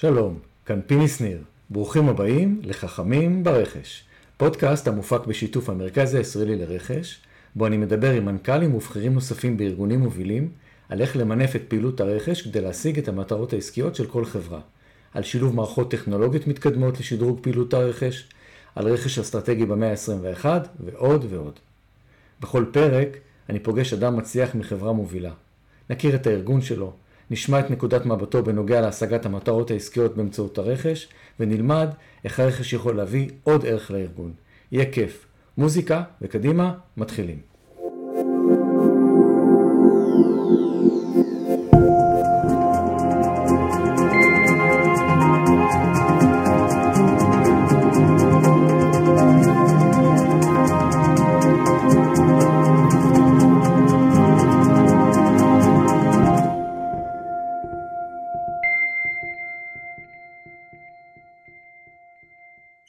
שלום, כאן פיני שניר. ברוכים הבאים לחכמים ברכש. פודקאסט המופק בשיתוף המרכז הישראלי לרכש, בו אני מדבר עם מנכ"לים ובכירים נוספים בארגונים מובילים, על איך למנף את פעילות הרכש כדי להשיג את המטרות העסקיות של כל חברה. על שילוב מערכות טכנולוגיות מתקדמות לשדרוג פעילות הרכש, על רכש אסטרטגי במאה ה-21 ועוד ועוד. בכל פרק אני פוגש אדם מצליח מחברה מובילה. נכיר את הארגון שלו, נשמע את נקודת מבטו בנוגע להשגת המטרות העסקיות באמצעות הרכש, ונלמד איך הרכש יכול להביא עוד ערך לארגון. יהיה כיף. מוזיקה, וקדימה, מתחילים.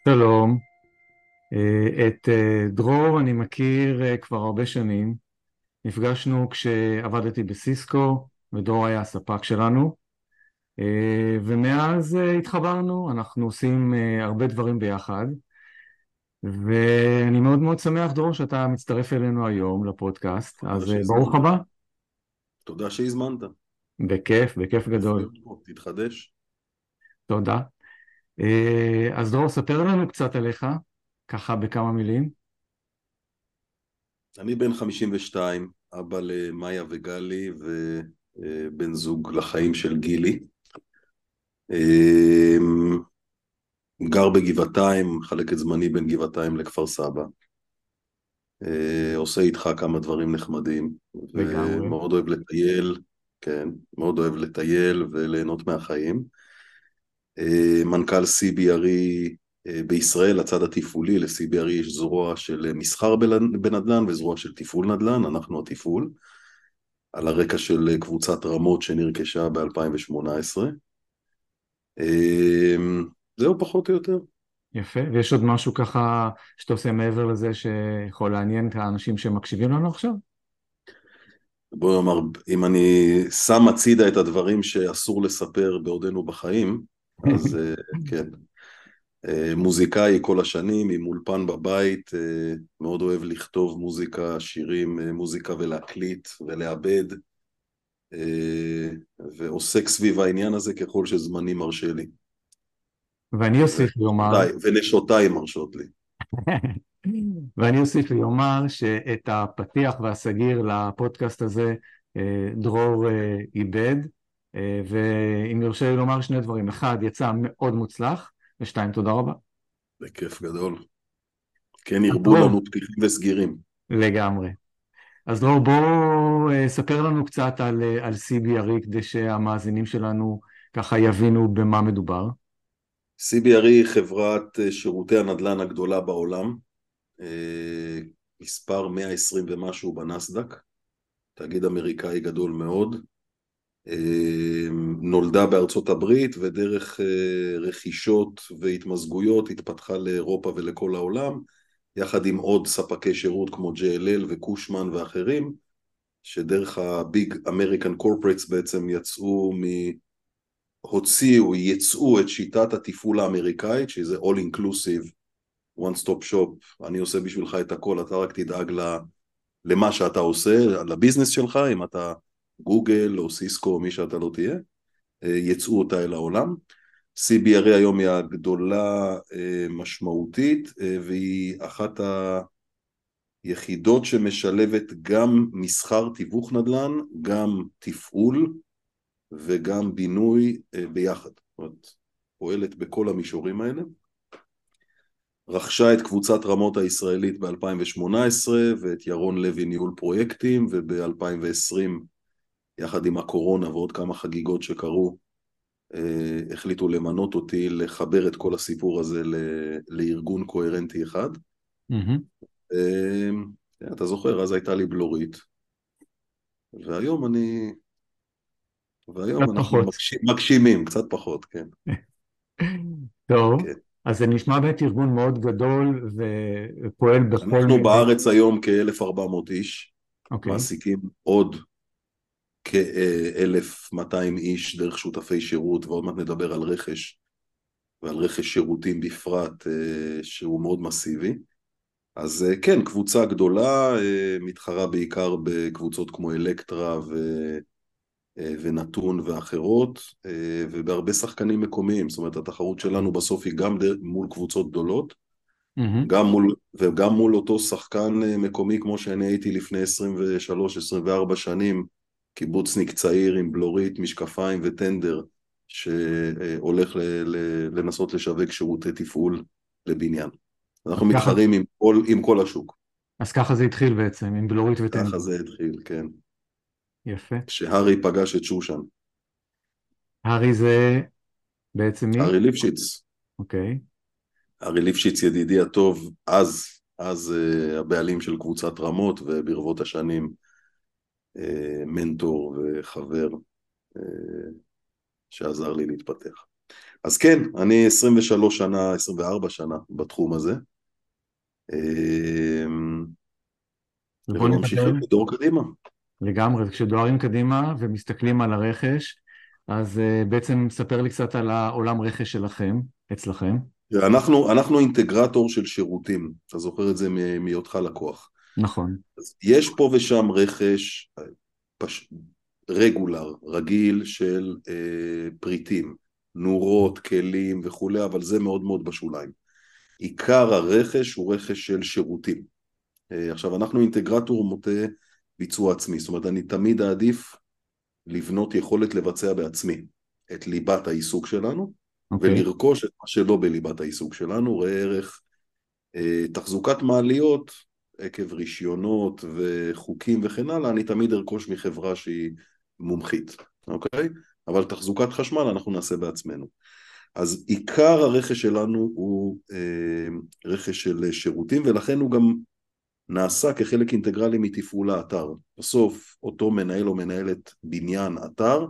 שלום, אה, את אה, דרור אני מכיר אה, כבר הרבה שנים, נפגשנו כשעבדתי בסיסקו ודרור היה הספק שלנו ומאז התחברנו, אנחנו עושים הרבה דברים ביחד ואני מאוד מאוד שמח דרור שאתה מצטרף אלינו היום לפודקאסט, אז ברוך הבא. תודה שהזמנת. בכיף, בכיף גדול. תתחדש. תודה. אה, אז דרור, ספר לנו קצת עליך, ככה בכמה מילים. אני בן 52, אבא למאיה וגלי ובן זוג לחיים של גילי. אה, גר בגבעתיים, מחלק את זמני בין גבעתיים לכפר סבא. אה, עושה איתך כמה דברים נחמדים. לגמרי. ומאוד אוהב לטייל, כן, מאוד אוהב לטייל וליהנות מהחיים. אה, מנכ"ל CBRE אה, בישראל, הצד התפעולי, ל-CBRE יש זרוע של מסחר בנדל"ן וזרוע של תפעול נדל"ן, אנחנו התפעול, על הרקע של קבוצת רמות שנרכשה ב-2018. אה, זהו פחות או יותר. יפה, ויש עוד משהו ככה שאתה עושה מעבר לזה שיכול לעניין את האנשים שמקשיבים לנו עכשיו? בוא נאמר, אם אני שם הצידה את הדברים שאסור לספר בעודנו בחיים, אז אה, כן. אה, מוזיקאי כל השנים, עם אולפן בבית, אה, מאוד אוהב לכתוב מוזיקה, שירים, מוזיקה ולהקליט ולעבד, ועוסק סביב העניין הזה ככל שזמני מרשה לי. ואני אוסיף ואומר... ונשותיי מרשות לי. ואני אוסיף ואומר שאת הפתיח והסגיר לפודקאסט הזה דרור איבד. אה, ואם יורשה לי לומר שני דברים, אחד, יצא מאוד מוצלח, ושתיים, תודה רבה. בכיף גדול. כן ירבו לנו פתיחים וסגירים. לגמרי. אז דרור, בוא אה, ספר לנו קצת על, אה, על CBRE כדי שהמאזינים שלנו ככה יבינו במה מדובר. CBRE היא חברת שירותי הנדל"ן הגדולה בעולם, מספר 120 ומשהו בנסדק, תאגיד אמריקאי גדול מאוד, נולדה בארצות הברית ודרך אה, רכישות והתמזגויות התפתחה לאירופה ולכל העולם יחד עם עוד ספקי שירות כמו JLL וקושמן ואחרים שדרך הביג אמריקן קורפרטס בעצם יצאו מ... הוציאו, יצאו את שיטת התפעול האמריקאית שזה all inclusive one stop shop. אני עושה בשבילך את הכל אתה רק תדאג למה שאתה עושה לביזנס שלך אם אתה גוגל או סיסקו או מי שאתה לא תהיה, אה, יצאו אותה אל העולם. CBRA היום היא הגדולה אה, משמעותית אה, והיא אחת היחידות שמשלבת גם מסחר תיווך נדל"ן, גם תפעול וגם בינוי ביחד. זאת אומרת, פועלת בכל המישורים האלה. רכשה את קבוצת רמות הישראלית ב-2018 ואת ירון לוי ניהול פרויקטים וב-2020 יחד עם הקורונה ועוד כמה חגיגות שקרו, אה, החליטו למנות אותי לחבר את כל הסיפור הזה לארגון קוהרנטי אחד. Mm-hmm. אתה זוכר, אז הייתה לי בלורית, והיום אני... והיום אנחנו פחות. מגשים, מגשימים, קצת פחות, כן. טוב, כן. אז זה נשמע באמת ארגון מאוד גדול ופועל בכל... אנחנו בארץ היום כ-1,400 איש, okay. אוקיי. מעסיקים עוד כ-1,200 איש דרך שותפי שירות, ועוד מעט נדבר על רכש, ועל רכש שירותים בפרט, אה, שהוא מאוד מסיבי. אז אה, כן, קבוצה גדולה, אה, מתחרה בעיקר בקבוצות כמו אלקטרה ו... ונתון ואחרות, ובהרבה שחקנים מקומיים, זאת אומרת התחרות שלנו בסוף היא גם מול קבוצות גדולות, mm-hmm. גם מול, וגם מול אותו שחקן מקומי כמו שאני הייתי לפני 23-24 שנים, קיבוצניק צעיר עם בלורית, משקפיים וטנדר, שהולך לנסות לשווק שירותי תפעול לבניין. אנחנו מתחרים עם כל, עם כל השוק. אז ככה זה התחיל בעצם, עם בלורית וטנדר. ככה זה התחיל, כן. יפה. כשהארי פגש את שושן. הארי זה בעצם מי? הארי ליפשיץ. אוקיי. הארי ליפשיץ ידידי הטוב, אז, אז uh, הבעלים של קבוצת רמות, וברבות השנים מנטור וחבר uh, שעזר לי להתפתח. אז כן, אני 23 שנה, 24 שנה בתחום הזה. בוא נמשיך בדור קדימה. לגמרי, כשדוהרים קדימה ומסתכלים על הרכש, אז בעצם ספר לי קצת על העולם רכש שלכם, אצלכם. אנחנו, אנחנו אינטגרטור של שירותים, אתה זוכר את זה מהיותך לקוח. נכון. אז יש פה ושם רכש פש... רגולר, רגיל של אה, פריטים, נורות, כלים וכולי, אבל זה מאוד מאוד בשוליים. עיקר הרכש הוא רכש של שירותים. אה, עכשיו, אנחנו אינטגרטור מוטה ביצוע עצמי, זאת אומרת, אני תמיד אעדיף לבנות יכולת לבצע בעצמי את ליבת העיסוק שלנו, okay. אוקיי. ולרכוש את מה שלא בליבת העיסוק שלנו, ראה ערך אה, תחזוקת מעליות עקב רישיונות וחוקים וכן הלאה, אני תמיד ארכוש מחברה שהיא מומחית, אוקיי? אבל תחזוקת חשמל אנחנו נעשה בעצמנו. אז עיקר הרכש שלנו הוא אה, רכש של שירותים ולכן הוא גם נעשה כחלק אינטגרלי מתפעול האתר. בסוף אותו מנהל או מנהלת בניין אתר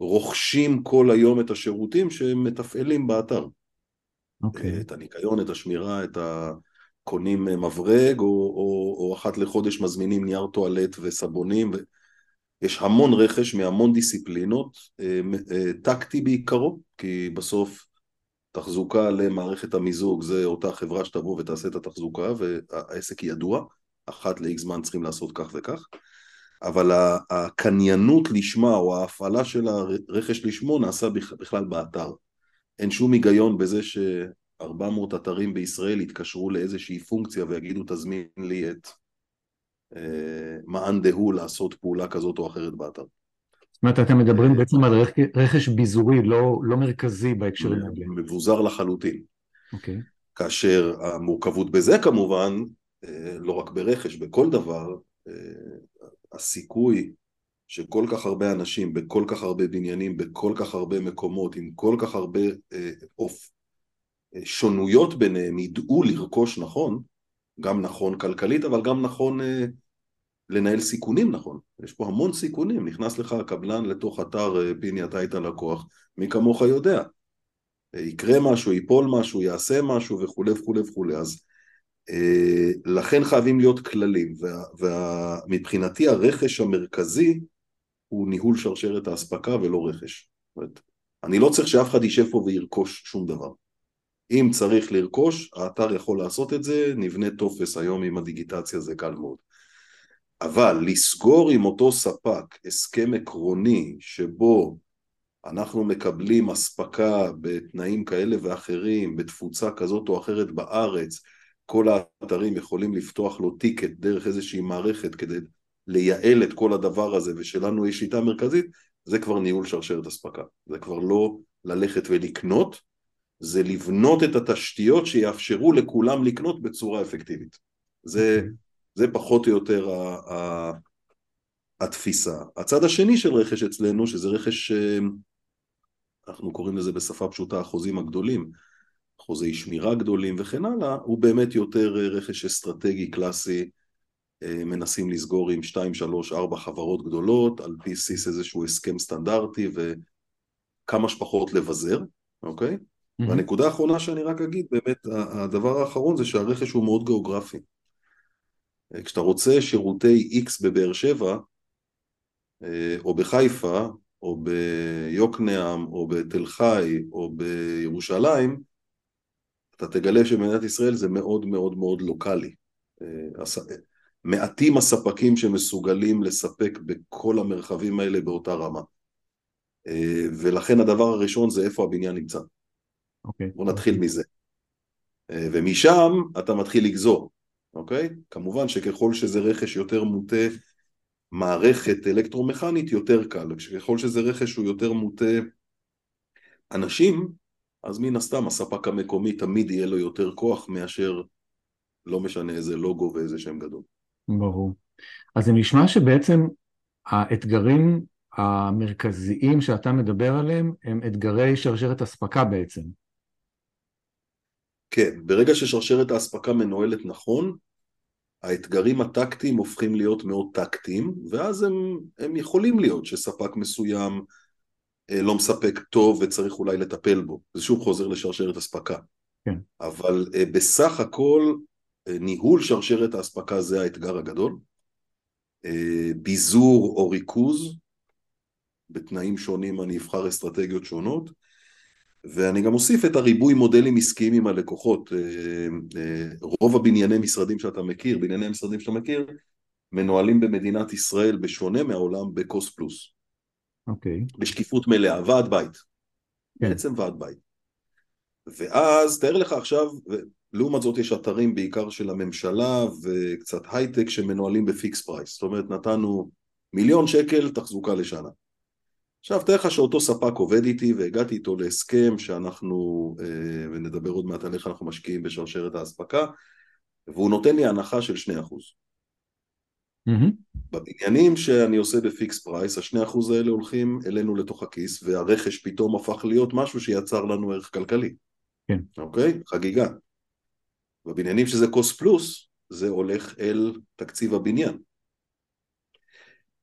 רוכשים כל היום את השירותים שמתפעלים באתר. Okay. אוקיי. את הניקיון, את השמירה, את ה... קונים מברג, או, או, או אחת לחודש מזמינים נייר טואלט וסבונים. ו... יש המון רכש מהמון דיסציפלינות, אה, אה, טקטי בעיקרו, כי בסוף תחזוקה למערכת המיזוג זה אותה חברה שתבוא ותעשה את התחזוקה והעסק ידוע, אחת ל-X זמן צריכים לעשות כך וכך, אבל הקניינות לשמה או ההפעלה של הרכש לשמו נעשה בכלל באתר. אין שום היגיון בזה ש-400 אתרים בישראל יתקשרו לאיזושהי פונקציה ויגידו תזמין לי את אה, מאן דהוא לעשות פעולה כזאת או אחרת באתר. זאת אומרת, אתם מדברים אה, בעצם על רכש ביזורי, לא, לא מרכזי בהקשרים האלה. מבוזר לחלוטין. אוקיי. Okay. כאשר המורכבות בזה כמובן, אה, לא רק ברכש, בכל דבר, הסיכוי שכל כך הרבה אנשים, בכל כך הרבה בניינים, בכל כך הרבה מקומות, עם כל כך הרבה אוף, שונויות ביניהם, ידעו לרכוש נכון, גם נכון כלכלית, אבל גם נכון לנהל סיכונים נכון, יש פה המון סיכונים, נכנס לך הקבלן לתוך אתר, אה, פיני אתה היית לקוח, מי כמוך יודע, אה, יקרה משהו, ייפול משהו, יעשה משהו וכולי וכולי וכולי, אז אה, לכן חייבים להיות כללים, ומבחינתי הרכש המרכזי הוא ניהול שרשרת האספקה ולא רכש, זאת אומרת, אני לא צריך שאף אחד יישב פה וירכוש שום דבר. אם צריך לרכוש, האתר יכול לעשות את זה, נבנה טופס היום עם הדיגיטציה, זה קל מאוד. אבל לסגור עם אותו ספק הסכם עקרוני שבו אנחנו מקבלים אספקה בתנאים כאלה ואחרים, בתפוצה כזאת או אחרת בארץ, כל האתרים יכולים לפתוח לו טיקט דרך איזושהי מערכת כדי לייעל את כל הדבר הזה ושלנו יש שיטה מרכזית, זה כבר ניהול שרשרת אספקה. זה כבר לא ללכת ולקנות, זה לבנות את התשתיות שיאפשרו לכולם לקנות בצורה אפקטיבית. זה, okay. אוקיי. זה פחות או יותר ה, ה, התפיסה. הצד השני של רכש אצלנו, שזה רכש, אה, אנחנו קוראים לזה בשפה פשוטה החוזים הגדולים, חוזי שמירה גדולים וכן הלאה, הוא באמת יותר אה, רכש אסטרטגי קלאסי, אה, מנסים לסגור עם 2, 3, 4 חברות גדולות, על פי סיס איזשהו הסכם סטנדרטי וכמה שפחות לבזר, אוקיי? Mm-hmm. והנקודה האחרונה שאני רק אגיד, באמת, הדבר האחרון זה שהרכש הוא מאוד גיאוגרפי. כשאתה רוצה שירותי X בבאר שבע, אה, או בחיפה, או ביוקנעם, או בתל חי, או בירושלים, אתה תגלה שבמדינת ישראל זה מאוד מאוד מאוד לוקאלי. אה, מעטים הספקים שמסוגלים לספק בכל המרחבים האלה באותה רמה. אה, ולכן הדבר הראשון זה איפה הבניין נמצא. אוקיי. בוא נתחיל מזה. אה, ומשם אתה מתחיל לגזור, אוקיי? כמובן שככל שזה רכש יותר מוטה מערכת אלקטרומכנית יותר קל, וככל שזה רכש הוא יותר מוטה אנשים, אז מן הסתם הספק המקומי תמיד יהיה לו יותר כוח מאשר לא משנה איזה לוגו ואיזה שם גדול. ברור. אז זה נשמע שבעצם האתגרים המרכזיים שאתה מדבר עליהם הם אתגרי שרשרת אספקה בעצם. כן, ברגע ששרשרת האספקה מנוהלת נכון, האתגרים הטקטיים הופכים להיות מאוד טקטיים, ואז הם, הם יכולים להיות שספק מסוים אה, לא מספק טוב וצריך אולי לטפל בו. זה שוב חוזר לשרשרת אספקה. כן. אבל אה, בסך הכל אה, ניהול שרשרת האספקה זה האתגר הגדול. ביזור או ריכוז, בתנאים שונים אני אבחר אסטרטגיות שונות, ואני גם אוסיף את הריבוי מודלים עסקיים עם הלקוחות. רוב הבנייני משרדים שאתה מכיר, בנייני המשרדים שאתה מכיר, מנוהלים במדינת ישראל בשונה מהעולם בקוסט פלוס. אוקיי. Okay. בשקיפות מלאה, ועד בית. Okay. כן. בעצם ועד בית. ואז תאר לך עכשיו, לעומת זאת יש אתרים בעיקר של הממשלה וקצת הייטק שמנוהלים ב fix price. זאת אומרת נתנו מיליון שקל תחזוקה לשנה. עכשיו תאר לך שאותו ספק עובד איתי והגעתי איתו להסכם שאנחנו, אה, ונדבר עוד מעט על איך אנחנו משקיעים בשרשרת האספקה, והוא נותן לי הנחה של 2%. Mm-hmm. בבניינים שאני עושה ב fix price, השני אחוז האלה הולכים אלינו לתוך הכיס, והרכש פתאום הפך להיות משהו שיצר לנו ערך כלכלי. כן. אוקיי? חגיגה. בבניינים שזה cost plus, זה הולך אל תקציב הבניין.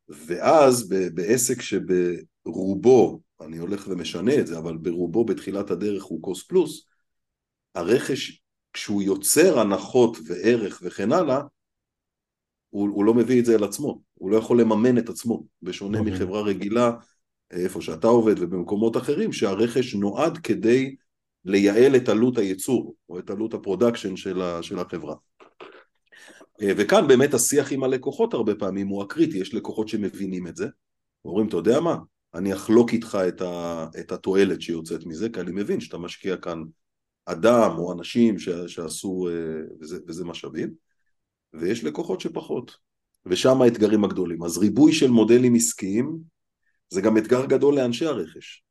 ואז בעסק שברובו, אני הולך ומשנה את זה, אבל ברובו בתחילת הדרך הוא cost plus, הרכש, כשהוא יוצר הנחות וערך וכן הלאה, הוא, הוא לא מביא את זה אל עצמו, הוא לא יכול לממן את עצמו, בשונה okay. מחברה רגילה, איפה שאתה עובד ובמקומות אחרים, שהרכש נועד כדי לייעל את עלות הייצור, או את עלות ה production של, ה, של החברה. אה, וכאן באמת השיח עם הלקוחות הרבה פעמים הוא הקריטי, יש לקוחות שמבינים את זה, אומרים, אתה יודע מה, אני אחלוק איתך את, ה, את התועלת שיוצאת מזה, כי אני מבין שאתה משקיע כאן אדם או אנשים ש, שעשו, אה, וזה, וזה משאבים, ויש לקוחות שפחות, ושם האתגרים הגדולים. אז ריבוי של מודלים עסקיים זה גם אתגר גדול לאנשי הרכש.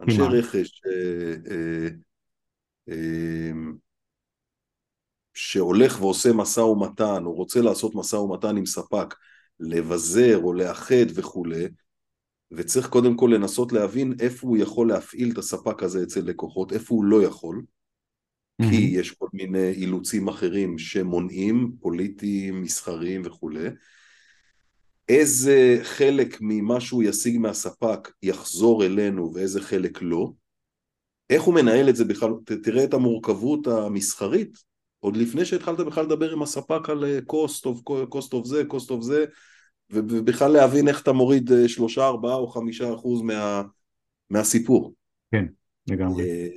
אנשי רכש אה, אה, אה, שהולך ועושה משא ומתן, או רוצה לעשות משא ומתן עם ספק, לבזר או לאחד וכולי, וצריך קודם כל לנסות להבין איפה הוא יכול להפעיל את הספק הזה אצל לקוחות, איפה הוא לא יכול, כי יש כל מיני אילוצים אחרים שמונעים, פוליטיים, מסחריים וכולי. איזה חלק ממה שהוא ישיג מהספק יחזור אלינו ואיזה חלק לא. איך הוא מנהל את זה בכלל, תראה את המורכבות המסחרית, עוד לפני שהתחלת בכלל לדבר עם הספק על אה, cost of, cost of זה, cost of זה, ובכלל להבין איך אתה מוריד אה, שלושה, ארבעה או חמישה אחוז מה, מהסיפור. כן, לגמרי. אה,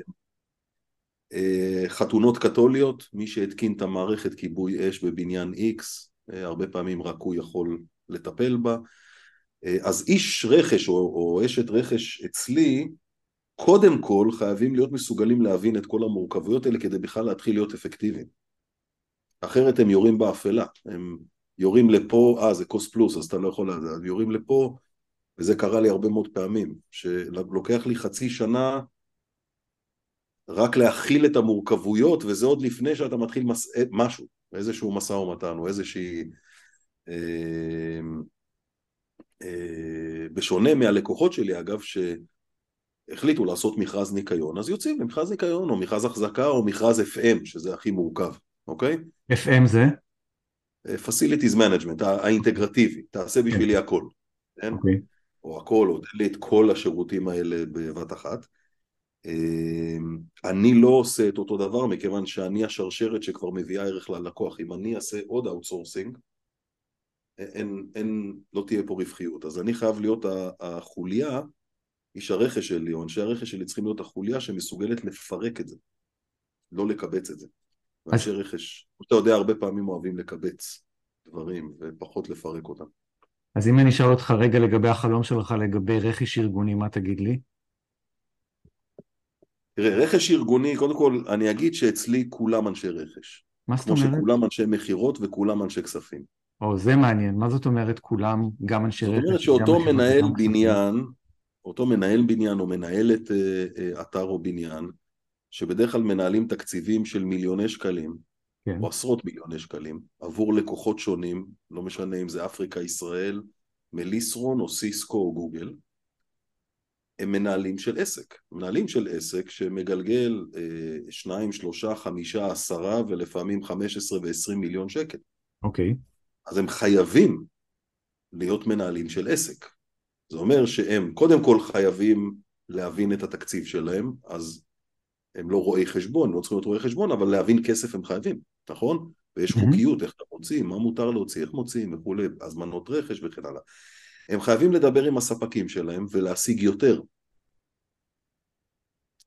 אה, חתונות קתוליות, מי שהתקין את המערכת כיבוי אש בבניין X, הרבה פעמים רק הוא יכול לטפל בה. אז איש רכש או, או אשת רכש אצלי, קודם כל חייבים להיות מסוגלים להבין את כל המורכבויות האלה כדי בכלל להתחיל להיות אפקטיביים. אחרת הם יורים באפלה, הם יורים לפה, אה זה קוסט פלוס אז אתה לא יכול, הם יורים לפה, וזה קרה לי הרבה מאוד פעמים, שלוקח לי חצי שנה רק להכיל את המורכבויות, וזה עוד לפני שאתה מתחיל מס... אה, משהו, איזשהו משא ומתן, או איזושהי... אה, אה, בשונה מהלקוחות שלי, אגב, שהחליטו לעשות מכרז ניקיון, אז יוצאים למכרז ניקיון, או מכרז החזקה, או מכרז FM, שזה הכי מורכב, אוקיי? FM זה? Facilities Management, האינטגרטיבי, תעשה בשבילי הכל, כן? אוקיי. או הכל, או תן לי את כל השירותים האלה בבת אחת. אמ, אני לא עושה את אותו דבר מכיוון שאני השרשרת שכבר מביאה ערך ללקוח. אם אני אעשה עוד outsourcing, אין, אין, לא תהיה פה רווחיות. אז אני חייב להיות החוליה, איש הרכש שלי, או אנשי הרכש שלי צריכים להיות החוליה שמסוגלת לפרק את זה, לא לקבץ את זה. ואנשי אז... רכש, שאתה יודע, הרבה פעמים אוהבים לקבץ דברים ופחות לפרק אותם. אז אם אני אשאל אותך רגע לגבי החלום שלך לגבי רכש ארגוני, מה תגיד לי? תראה, רכש ארגוני, קודם כל, אני אגיד שאצלי כולם אנשי רכש. מה זאת אומרת? כמו שכולם אנשי מכירות וכולם אנשי כספים. או, זה מעניין. מה זאת אומרת כולם, גם אנשי רכש? זאת אומרת שאותו מנהל בניין, אותו מנהל בניין או מנהלת אה, אה, אתר או בניין, שבדרך כלל מנהלים תקציבים של מיליוני שקלים, כן. או עשרות מיליוני שקלים, עבור לקוחות שונים, לא משנה אם זה אפריקה, ישראל, מליסרון או סיסקו או גוגל, הם מנהלים של עסק. מנהלים של עסק שמגלגל אה, שניים, שלושה, חמישה, עשרה ולפעמים חמש עשרה ועשרים מיליון שקל. אוקיי. אז הם חייבים להיות מנהלים של עסק. זה אומר שהם קודם כל חייבים להבין את התקציב שלהם, אז הם לא רואי חשבון, לא צריכים להיות רואי חשבון, אבל להבין כסף הם חייבים, נכון? ויש חוקיות, איך אתה מוציא, מה מותר להוציא, איך מוציאים וכולי, הזמנות רכש וכן הלאה. הם חייבים לדבר עם הספקים שלהם ולהשיג יותר.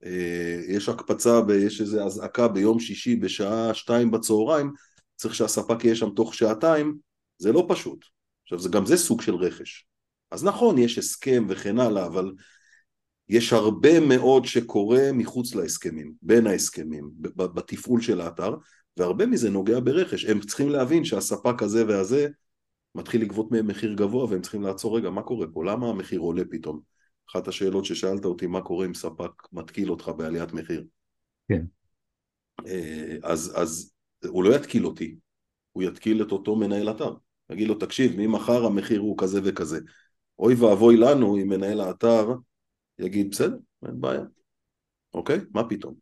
אה, יש הקפצה, יש איזו אזעקה ביום שישי בשעה שתיים בצהריים, צריך שהספק יהיה שם תוך שעתיים, זה לא פשוט. עכשיו, זה, גם זה סוג של רכש. אז נכון, יש הסכם וכן הלאה, אבל יש הרבה מאוד שקורה מחוץ להסכמים, בין ההסכמים, בתפעול של האתר, והרבה מזה נוגע ברכש. הם צריכים להבין שהספק הזה והזה מתחיל לגבות מהם מחיר גבוה והם צריכים לעצור רגע, מה קורה פה? למה המחיר עולה פתאום? אחת השאלות ששאלת אותי, מה קורה אם ספק מתקיל אותך בעליית מחיר? כן. אה, אז, אז הוא לא יתקיל אותי, הוא יתקיל את אותו מנהל אתר. יגיד לו, תקשיב, ממחר המחיר הוא כזה וכזה. אוי ואבוי לנו אם מנהל האתר יגיד, בסדר, אין בעיה. אוקיי? מה פתאום?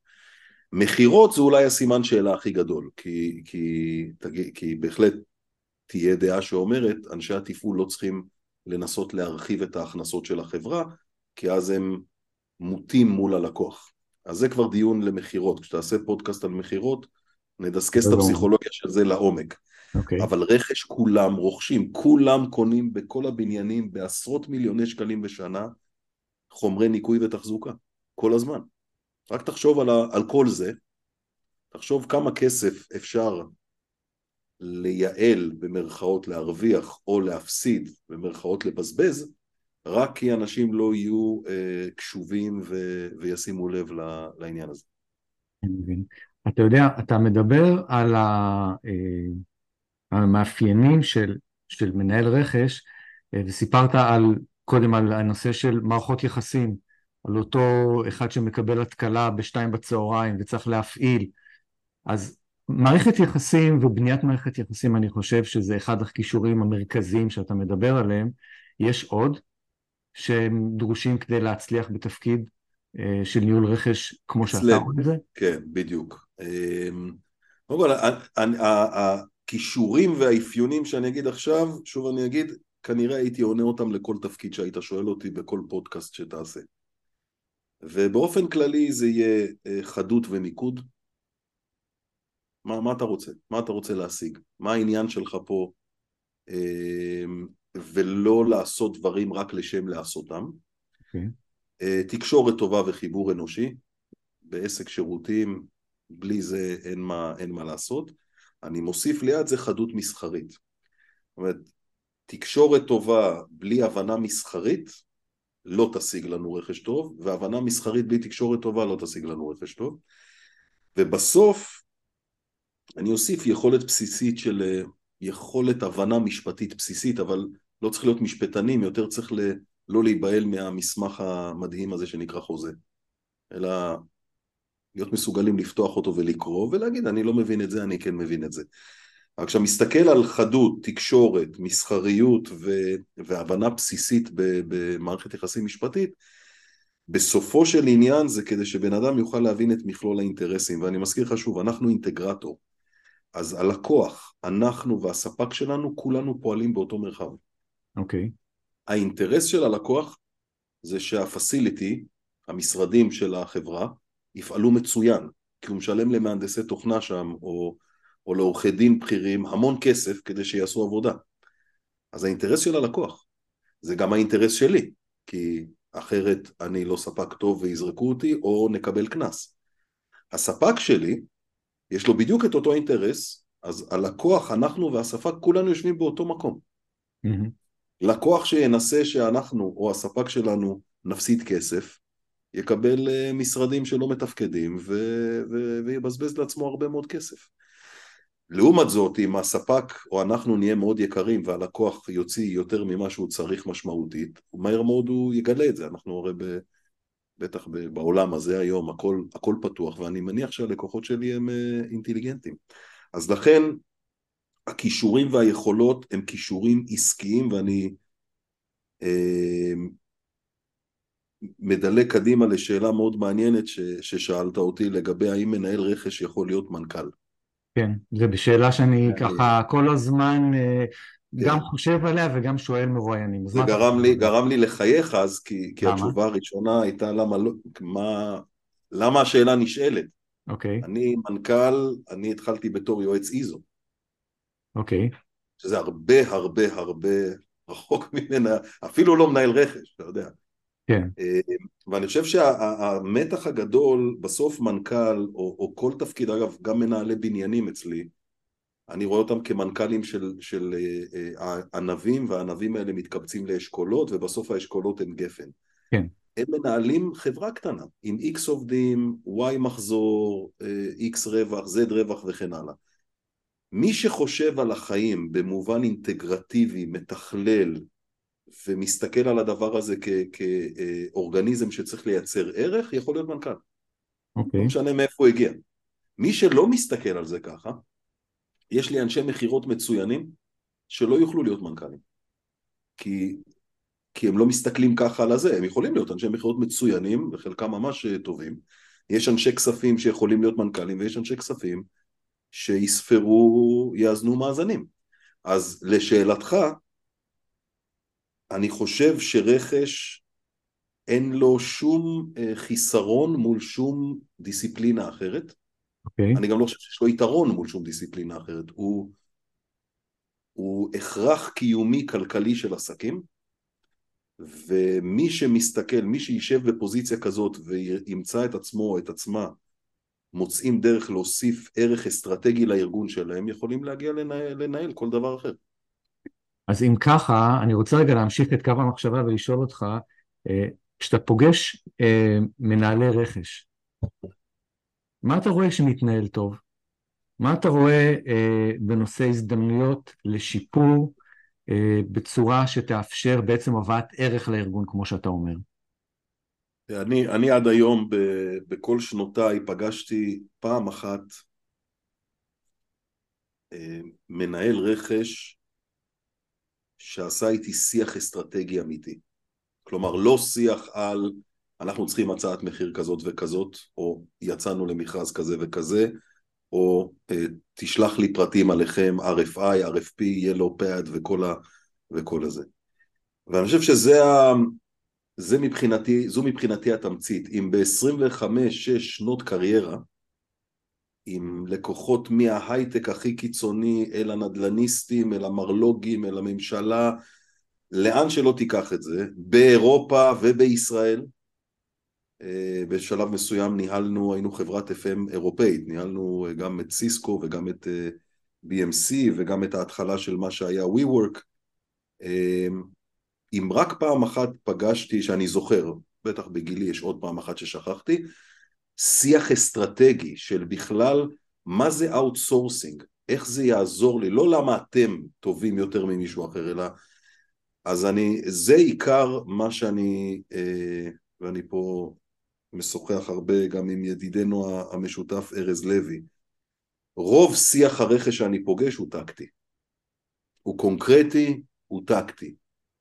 מכירות זה אולי הסימן שאלה הכי גדול, כי, כי, כי, בהחלט תהיה דעה שאומרת, אנשי התפעול לא צריכים לנסות להרחיב את ההכנסות של החברה, כי אז הם מוטים מול הלקוח. אז זה כבר דיון למכירות, כשתעשה פודקאסט על מכירות, נדסקס את הפסיכולוגיה של זה לעומק. Okay. אוקיי. אבל רכש כולם רוכשים, כולם קונים בכל הבניינים בעשרות מיליוני שקלים בשנה חומרי ניקוי ותחזוקה, כל הזמן. רק תחשוב על, ה, על כל זה, תחשוב כמה כסף אפשר לייעל במרכאות להרוויח או להפסיד במרכאות לבזבז רק כי אנשים לא יהיו אה, קשובים ו, וישימו לב לעניין הזה. אני מבין. אתה יודע, אתה מדבר על, אה, המאפיינים של, של מנהל רכש אה, וסיפרת על, קודם על הנושא של מערכות יחסים, על אותו אחד שמקבל התקלה בשתיים בצהריים וצריך להפעיל. אז מערכת יחסים ובניית מערכת יחסים, אני חושב שזה אחד הכישורים המרכזיים שאתה מדבר עליהם. יש עוד שהם דרושים כדי להצליח בתפקיד אה, של ניהול רכש כמו שאתה רואה את זה? כן, בדיוק. אמ, קודם כל, הכישורים והאפיונים שאני אגיד עכשיו, שוב אני אגיד, כנראה הייתי עונה אותם לכל תפקיד שהיית שואל אותי בכל פודקאסט שתעשה. ובאופן כללי זה יהיה אה, חדות ומיקוד, מה, מה אתה רוצה? מה אתה רוצה להשיג? מה העניין שלך פה? אמ, ולא לעשות דברים רק לשם לעשותם. Okay. אוקיי. אה, תקשורת טובה וחיבור אנושי. בעסק שירותים, בלי זה אין מה, אין מה לעשות. אני מוסיף ליד זה חדות מסחרית. זאת אומרת, תקשורת טובה בלי הבנה מסחרית לא תשיג לנו רכש טוב, והבנה מסחרית בלי תקשורת טובה לא תשיג לנו רכש טוב. ובסוף אני אוסיף יכולת בסיסית של אה, יכולת הבנה משפטית בסיסית, אבל לא צריך להיות משפטנים, יותר צריך ל... לא להיבהל מהמסמך המדהים הזה שנקרא חוזה, אלא להיות מסוגלים לפתוח אותו ולקרוא ולהגיד אני לא מבין את זה, אני כן מבין את זה. אבל כשאתה מסתכל על חדות, תקשורת, מסחריות ו... והבנה בסיסית במערכת יחסים משפטית, בסופו של עניין זה כדי שבן אדם יוכל להבין את מכלול האינטרסים, ואני מזכיר לך שוב, אנחנו אינטגרטור. אז הלקוח, אנחנו והספק שלנו, כולנו פועלים באותו מרחב. אוקיי. Okay. האינטרס של הלקוח זה שהפסיליטי, המשרדים של החברה, יפעלו מצוין, כי הוא משלם למהנדסי תוכנה שם, או, או לעורכי דין בכירים, המון כסף כדי שיעשו עבודה. אז האינטרס של הלקוח, זה גם האינטרס שלי, כי אחרת אני לא ספק טוב ויזרקו אותי או נקבל קנס. הספק שלי, יש לו בדיוק את אותו אינטרס, אז הלקוח, אנחנו והספק, כולנו יושבים באותו מקום. Mm-hmm. לקוח שינסה שאנחנו או הספק שלנו נפסיד כסף, יקבל אה, משרדים שלא מתפקדים ו- ו- ויבזבז לעצמו הרבה מאוד כסף. לעומת זאת, אם הספק או אנחנו נהיה מאוד יקרים והלקוח יוציא יותר ממה שהוא צריך משמעותית, מהר מאוד הוא יגלה את זה. אנחנו הרי ב, בטח בעולם הזה היום הכל, הכל פתוח, ואני מניח שהלקוחות שלי הם אה, אינטליגנטים. אז לכן הכישורים והיכולות הם כישורים עסקיים, ואני אה, מדלג קדימה לשאלה מאוד מעניינת ש, ששאלת אותי לגבי האם מנהל רכש יכול להיות מנכ"ל. כן, זו שאלה שאני ככה כל הזמן אה, גם כן. חושב עליה וגם שואל מרואיינים. זה גרם לי, גרם לי לחייך אז, כי, כי התשובה הראשונה הייתה למה, לא, מה, למה השאלה נשאלת. אוקיי. אני מנכ"ל, אני התחלתי בתור יועץ איזו. אוקיי. שזה הרבה הרבה הרבה רחוק ממנה, אפילו לא מנהל רכש, אתה יודע. כן. אה, ואני חושב שהמתח הגדול, בסוף מנכ"ל, או, או כל תפקיד, אגב, גם מנהלי בניינים אצלי, אני רואה אותם כמנכ"לים של, של אה, אה, ענבים, והענבים האלה מתקבצים לאשכולות, ובסוף האשכולות הם גפן. כן. הם מנהלים חברה קטנה, עם X עובדים, Y מחזור, X רווח, Z רווח וכן הלאה. מי שחושב על החיים במובן אינטגרטיבי, מתכלל, ומסתכל על הדבר הזה כאורגניזם שצריך לייצר ערך, יכול להיות מנכ"ל. אוקיי. לא משנה מאיפה הוא הגיע. מי שלא מסתכל על זה ככה, יש לי אנשי מכירות מצוינים שלא יוכלו להיות מנכ"לים. כי, כי הם לא מסתכלים ככה על הזה, הם יכולים להיות אנשי מכירות מצוינים, וחלקם ממש טובים. יש אנשי כספים שיכולים להיות מנכ"לים, ויש אנשי כספים שיספרו, יאזנו מאזנים. אז לשאלתך, אני חושב שרכש אין לו שום אה, חיסרון מול שום דיסציפלינה אחרת. Okay. אוקיי. אני גם לא חושב שיש לו יתרון מול שום דיסציפלינה אחרת. הוא, הוא הכרח קיומי כלכלי של עסקים, ומי שמסתכל, מי שישב בפוזיציה כזאת וימצא את עצמו או את עצמה מוצאים דרך להוסיף ערך אסטרטגי לארגון שלהם, יכולים להגיע לנהל, לנהל כל דבר אחר. אז אם ככה, אני רוצה רגע להמשיך את קו המחשבה ולשאול אותך, אה, כשאתה פוגש אה, מנהלי רכש, מה אתה רואה שמתנהל טוב? מה אתה רואה אה, בנושא הזדמנויות לשיפור בצורה שתאפשר בעצם הבאת ערך לארגון, כמו שאתה אומר? אני, אני עד היום ב, בכל שנותיי פגשתי פעם אחת מנהל רכש שעשה איתי שיח אסטרטגי אמיתי. כלומר, לא שיח על אנחנו צריכים הצעת מחיר כזאת וכזאת, או יצאנו למכרז כזה וכזה, או אה, תשלח לי פרטים עליכם, RFI, RFP, Yellow Pad וכל, ה, וכל הזה. ואני חושב שזה ה... זה מבחינתי, זו מבחינתי התמצית. אם ב-25-6 שנות קריירה, עם לקוחות מההייטק הכי קיצוני אל הנדלניסטים, אל המרלוגים, אל הממשלה, לאן שלא תיקח את זה, באירופה ובישראל. אה, בשלב מסוים ניהלנו, היינו חברת FM אירופאית, ניהלנו אה, גם את סיסקו וגם את אה, BMC וגם את ההתחלה של מה שהיה WeWork. אם רק פעם אחת פגשתי, שאני זוכר, בטח בגילי יש עוד פעם אחת ששכחתי, שיח אסטרטגי של בכלל מה זה outsourcing, איך זה יעזור לי, לא למה אתם טובים יותר ממישהו אחר, אלא אז אני, זה עיקר מה שאני, אה, ואני פה משוחח הרבה גם עם ידידנו המשותף ארז לוי, רוב שיח הרכש שאני פוגש הוא טקטי. הוא קונקרטי, הוא טקטי.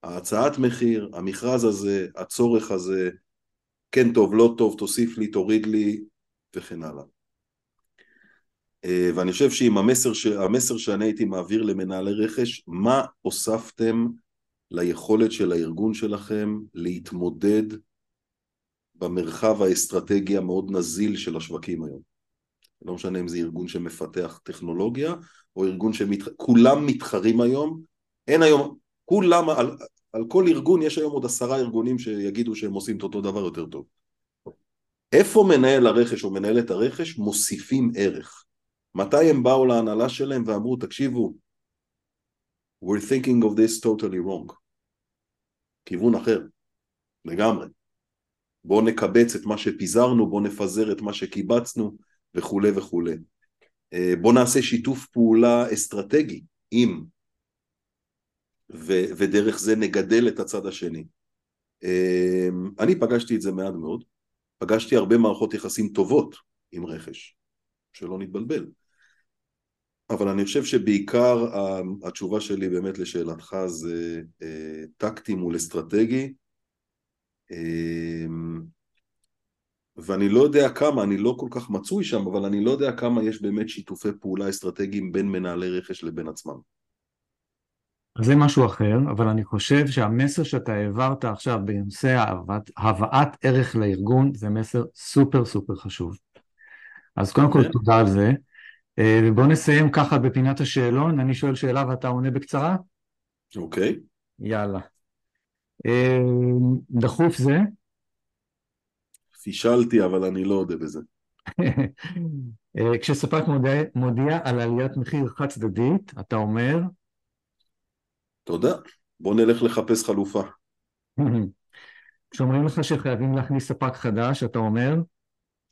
ההצעת מחיר, המכרז הזה, הצורך הזה, כן טוב, לא טוב, תוסיף לי, תוריד לי, וכן הלאה. אה, ואני חושב שאם המסר, ש... המסר שאני הייתי מעביר למנהלי רכש, מה הוספתם ליכולת של הארגון שלכם להתמודד במרחב האסטרטגי המאוד נזיל של השווקים היום. לא משנה אם זה ארגון שמפתח טכנולוגיה או ארגון שכולם שמת... מתחרים היום, אין היום, כולם, על, כל ארגון יש היום עוד עשרה ארגונים שיגידו שהם עושים את אותו דבר יותר טוב. איפה מנהל הרכש או מנהלת הרכש מוסיפים ערך? מתי הם באו להנהלה שלהם ואמרו, תקשיבו, we're thinking of this totally wrong. כיוון אחר, לגמרי. בואו נקבץ את מה שפיזרנו, בואו נפזר את מה שקיבצנו וכולי וכולי. אה, בואו נעשה שיתוף פעולה אסטרטגי עם, ו- ודרך זה נגדל את הצד השני. אה, אני פגשתי את זה מעט מאוד, פגשתי הרבה מערכות יחסים טובות עם רכש, שלא נתבלבל. אבל אני חושב שבעיקר התשובה שלי באמת לשאלתך זה אה, טקטי מול אסטרטגי אמ, ואני לא יודע כמה, אני לא כל כך מצוי שם, אבל אני לא יודע כמה יש באמת שיתופי פעולה אסטרטגיים בין מנהלי רכש לבין עצמם. זה משהו אחר, אבל אני חושב שהמסר שאתה העברת עכשיו בנושא הבאת ערך לארגון זה מסר סופר סופר חשוב. אז קודם כל תודה על זה. אה, ובואו נסיים ככה בפינת השאלון, אני שואל שאלה ואתה עונה בקצרה? אוקיי. יאללה. אה, דחוף זה? פישלתי, אבל אני לא אודה בזה. אה, כשספק מודיע, מודיע על עליית מחיר חד צדדית, אתה אומר? תודה, בוא נלך לחפש חלופה. כשאומרים לך שחייבים להכניס ספק חדש, אתה אומר?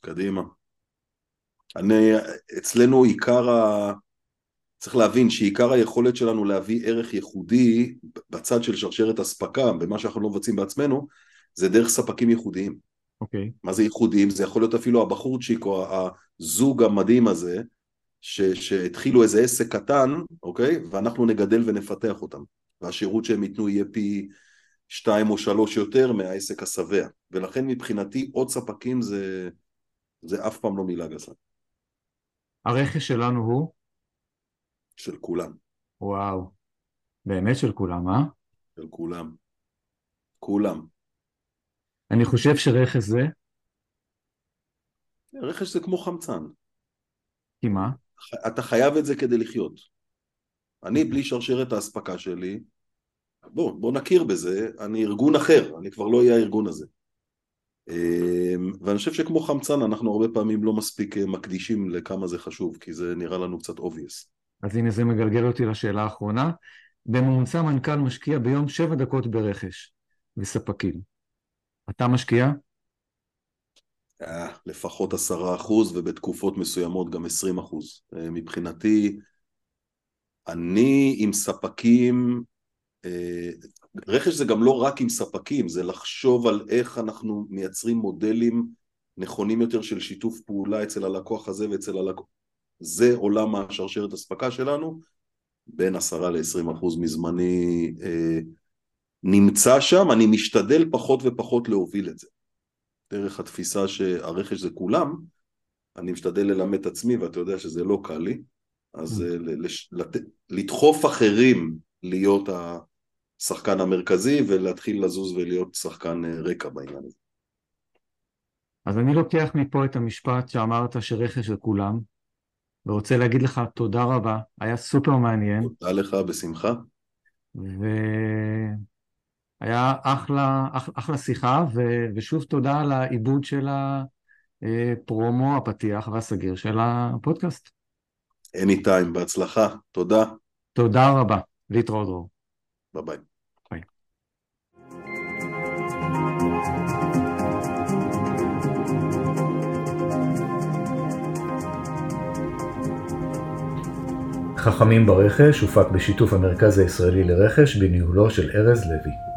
קדימה. אני, אצלנו עיקר ה... צריך להבין שעיקר היכולת שלנו להביא ערך ייחודי בצד של שרשרת אספקה, במה שאנחנו לא מבצעים בעצמנו, זה דרך ספקים ייחודיים. אוקיי. Okay. מה זה ייחודיים? זה יכול להיות אפילו הבחורצ'יק או הזוג המדהים הזה, ש, שהתחילו איזה עסק קטן, אוקיי? ואנחנו נגדל ונפתח אותם. והשירות שהם ייתנו יהיה פי שתיים או שלוש יותר מהעסק השבע. ולכן מבחינתי עוד ספקים זה, זה אף פעם לא מילה גסה. הרכש שלנו הוא? של כולם. וואו, באמת של כולם, אה? של כולם. כולם. אני חושב שרכש זה? רכש זה כמו חמצן. כי מה? אתה חייב את זה כדי לחיות. אני בלי שרשרת האספקה שלי, בוא, בוא נכיר בזה, אני ארגון אחר, אני כבר לא אהיה הארגון הזה. אמ, ואני חושב שכמו חמצן אנחנו הרבה פעמים לא מספיק אה, מקדישים לכמה זה חשוב, כי זה נראה לנו קצת obvious. אז הנה זה מגלגל אותי לשאלה האחרונה. בממוצע מנכ"ל משקיע ביום שבע דקות ברכש וספקים. אתה משקיע? לפחות עשרה אחוז ובתקופות מסוימות גם עשרים אחוז. אה, מבחינתי, אני עם ספקים, אה, רכש זה גם לא רק עם ספקים, זה לחשוב על איך אנחנו מייצרים מודלים נכונים יותר של שיתוף פעולה אצל הלקוח הזה ואצל הלקוח, זה עולם השרשרת אספקה שלנו, בין עשרה לעשרים אחוז מזמני אה, נמצא שם, אני משתדל פחות ופחות להוביל את זה. דרך התפיסה שהרכש זה כולם, אני משתדל ללמד את עצמי, ואתה יודע שזה לא קל לי, אז אה, לש, לת, לדחוף אחרים להיות השחקן המרכזי ולהתחיל לזוז ולהיות שחקן אה, רקע בעניין הזה. אז אני לוקח מפה את המשפט שאמרת שרכש זה כולם, ורוצה להגיד לך תודה רבה, היה סופר מעניין. תודה לך, בשמחה. והיה אחלה, אחלה, אחלה שיחה, ו... ושוב תודה על העיבוד של הפרומו, הפתיח והסגיר של הפודקאסט. anytime, בהצלחה, תודה. תודה רבה, להתראות דרור. ביי ביי. חכמים ברכש הופק בשיתוף המרכז הישראלי לרכש בניהולו של ארז לוי.